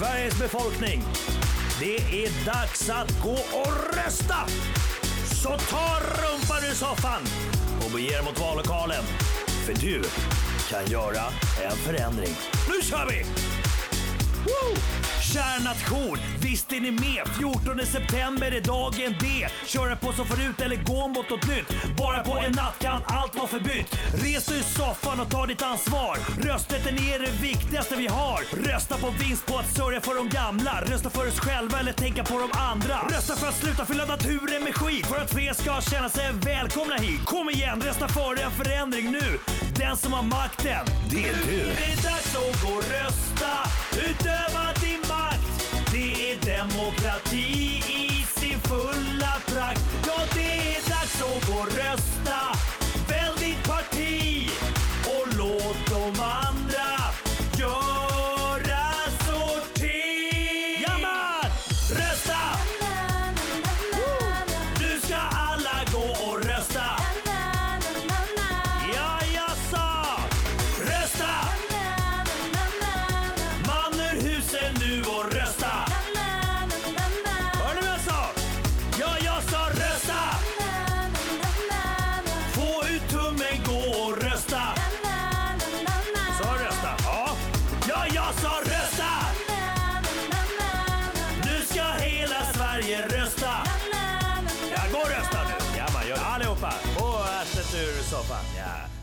Sveriges befolkning. Det är dags att gå och rösta! Så ta rumpan ur soffan och bege er mot vallokalen. För du kan göra en förändring. Nu kör vi! Woo! Kära nation, visst är ni med? 14 september är dagen D. Köra på som förut eller gå mot något nytt. Bara på en natt kan allt vara förbytt. Res dig ur soffan och ta ditt ansvar. Rösträtten är det viktigaste vi har. Rösta på vinst på att sörja för de gamla. Rösta för oss själva eller tänka på de andra. Rösta för att sluta fylla naturen med skit. För att fler ska känna sig välkomna hit. Kom igen, rösta för en förändring nu. Den som har makten, det är du. Demokrati i sin fulla prakt. Ja, det är dags att gå och rösta. och rösta. Sa du rösta? Ja. Ja, jag sa rösta! Nu ska hela Sverige rösta. Ja, gå och rösta nu. Ja, man gör det. Allihopa, på arslet ur soffan. Ja.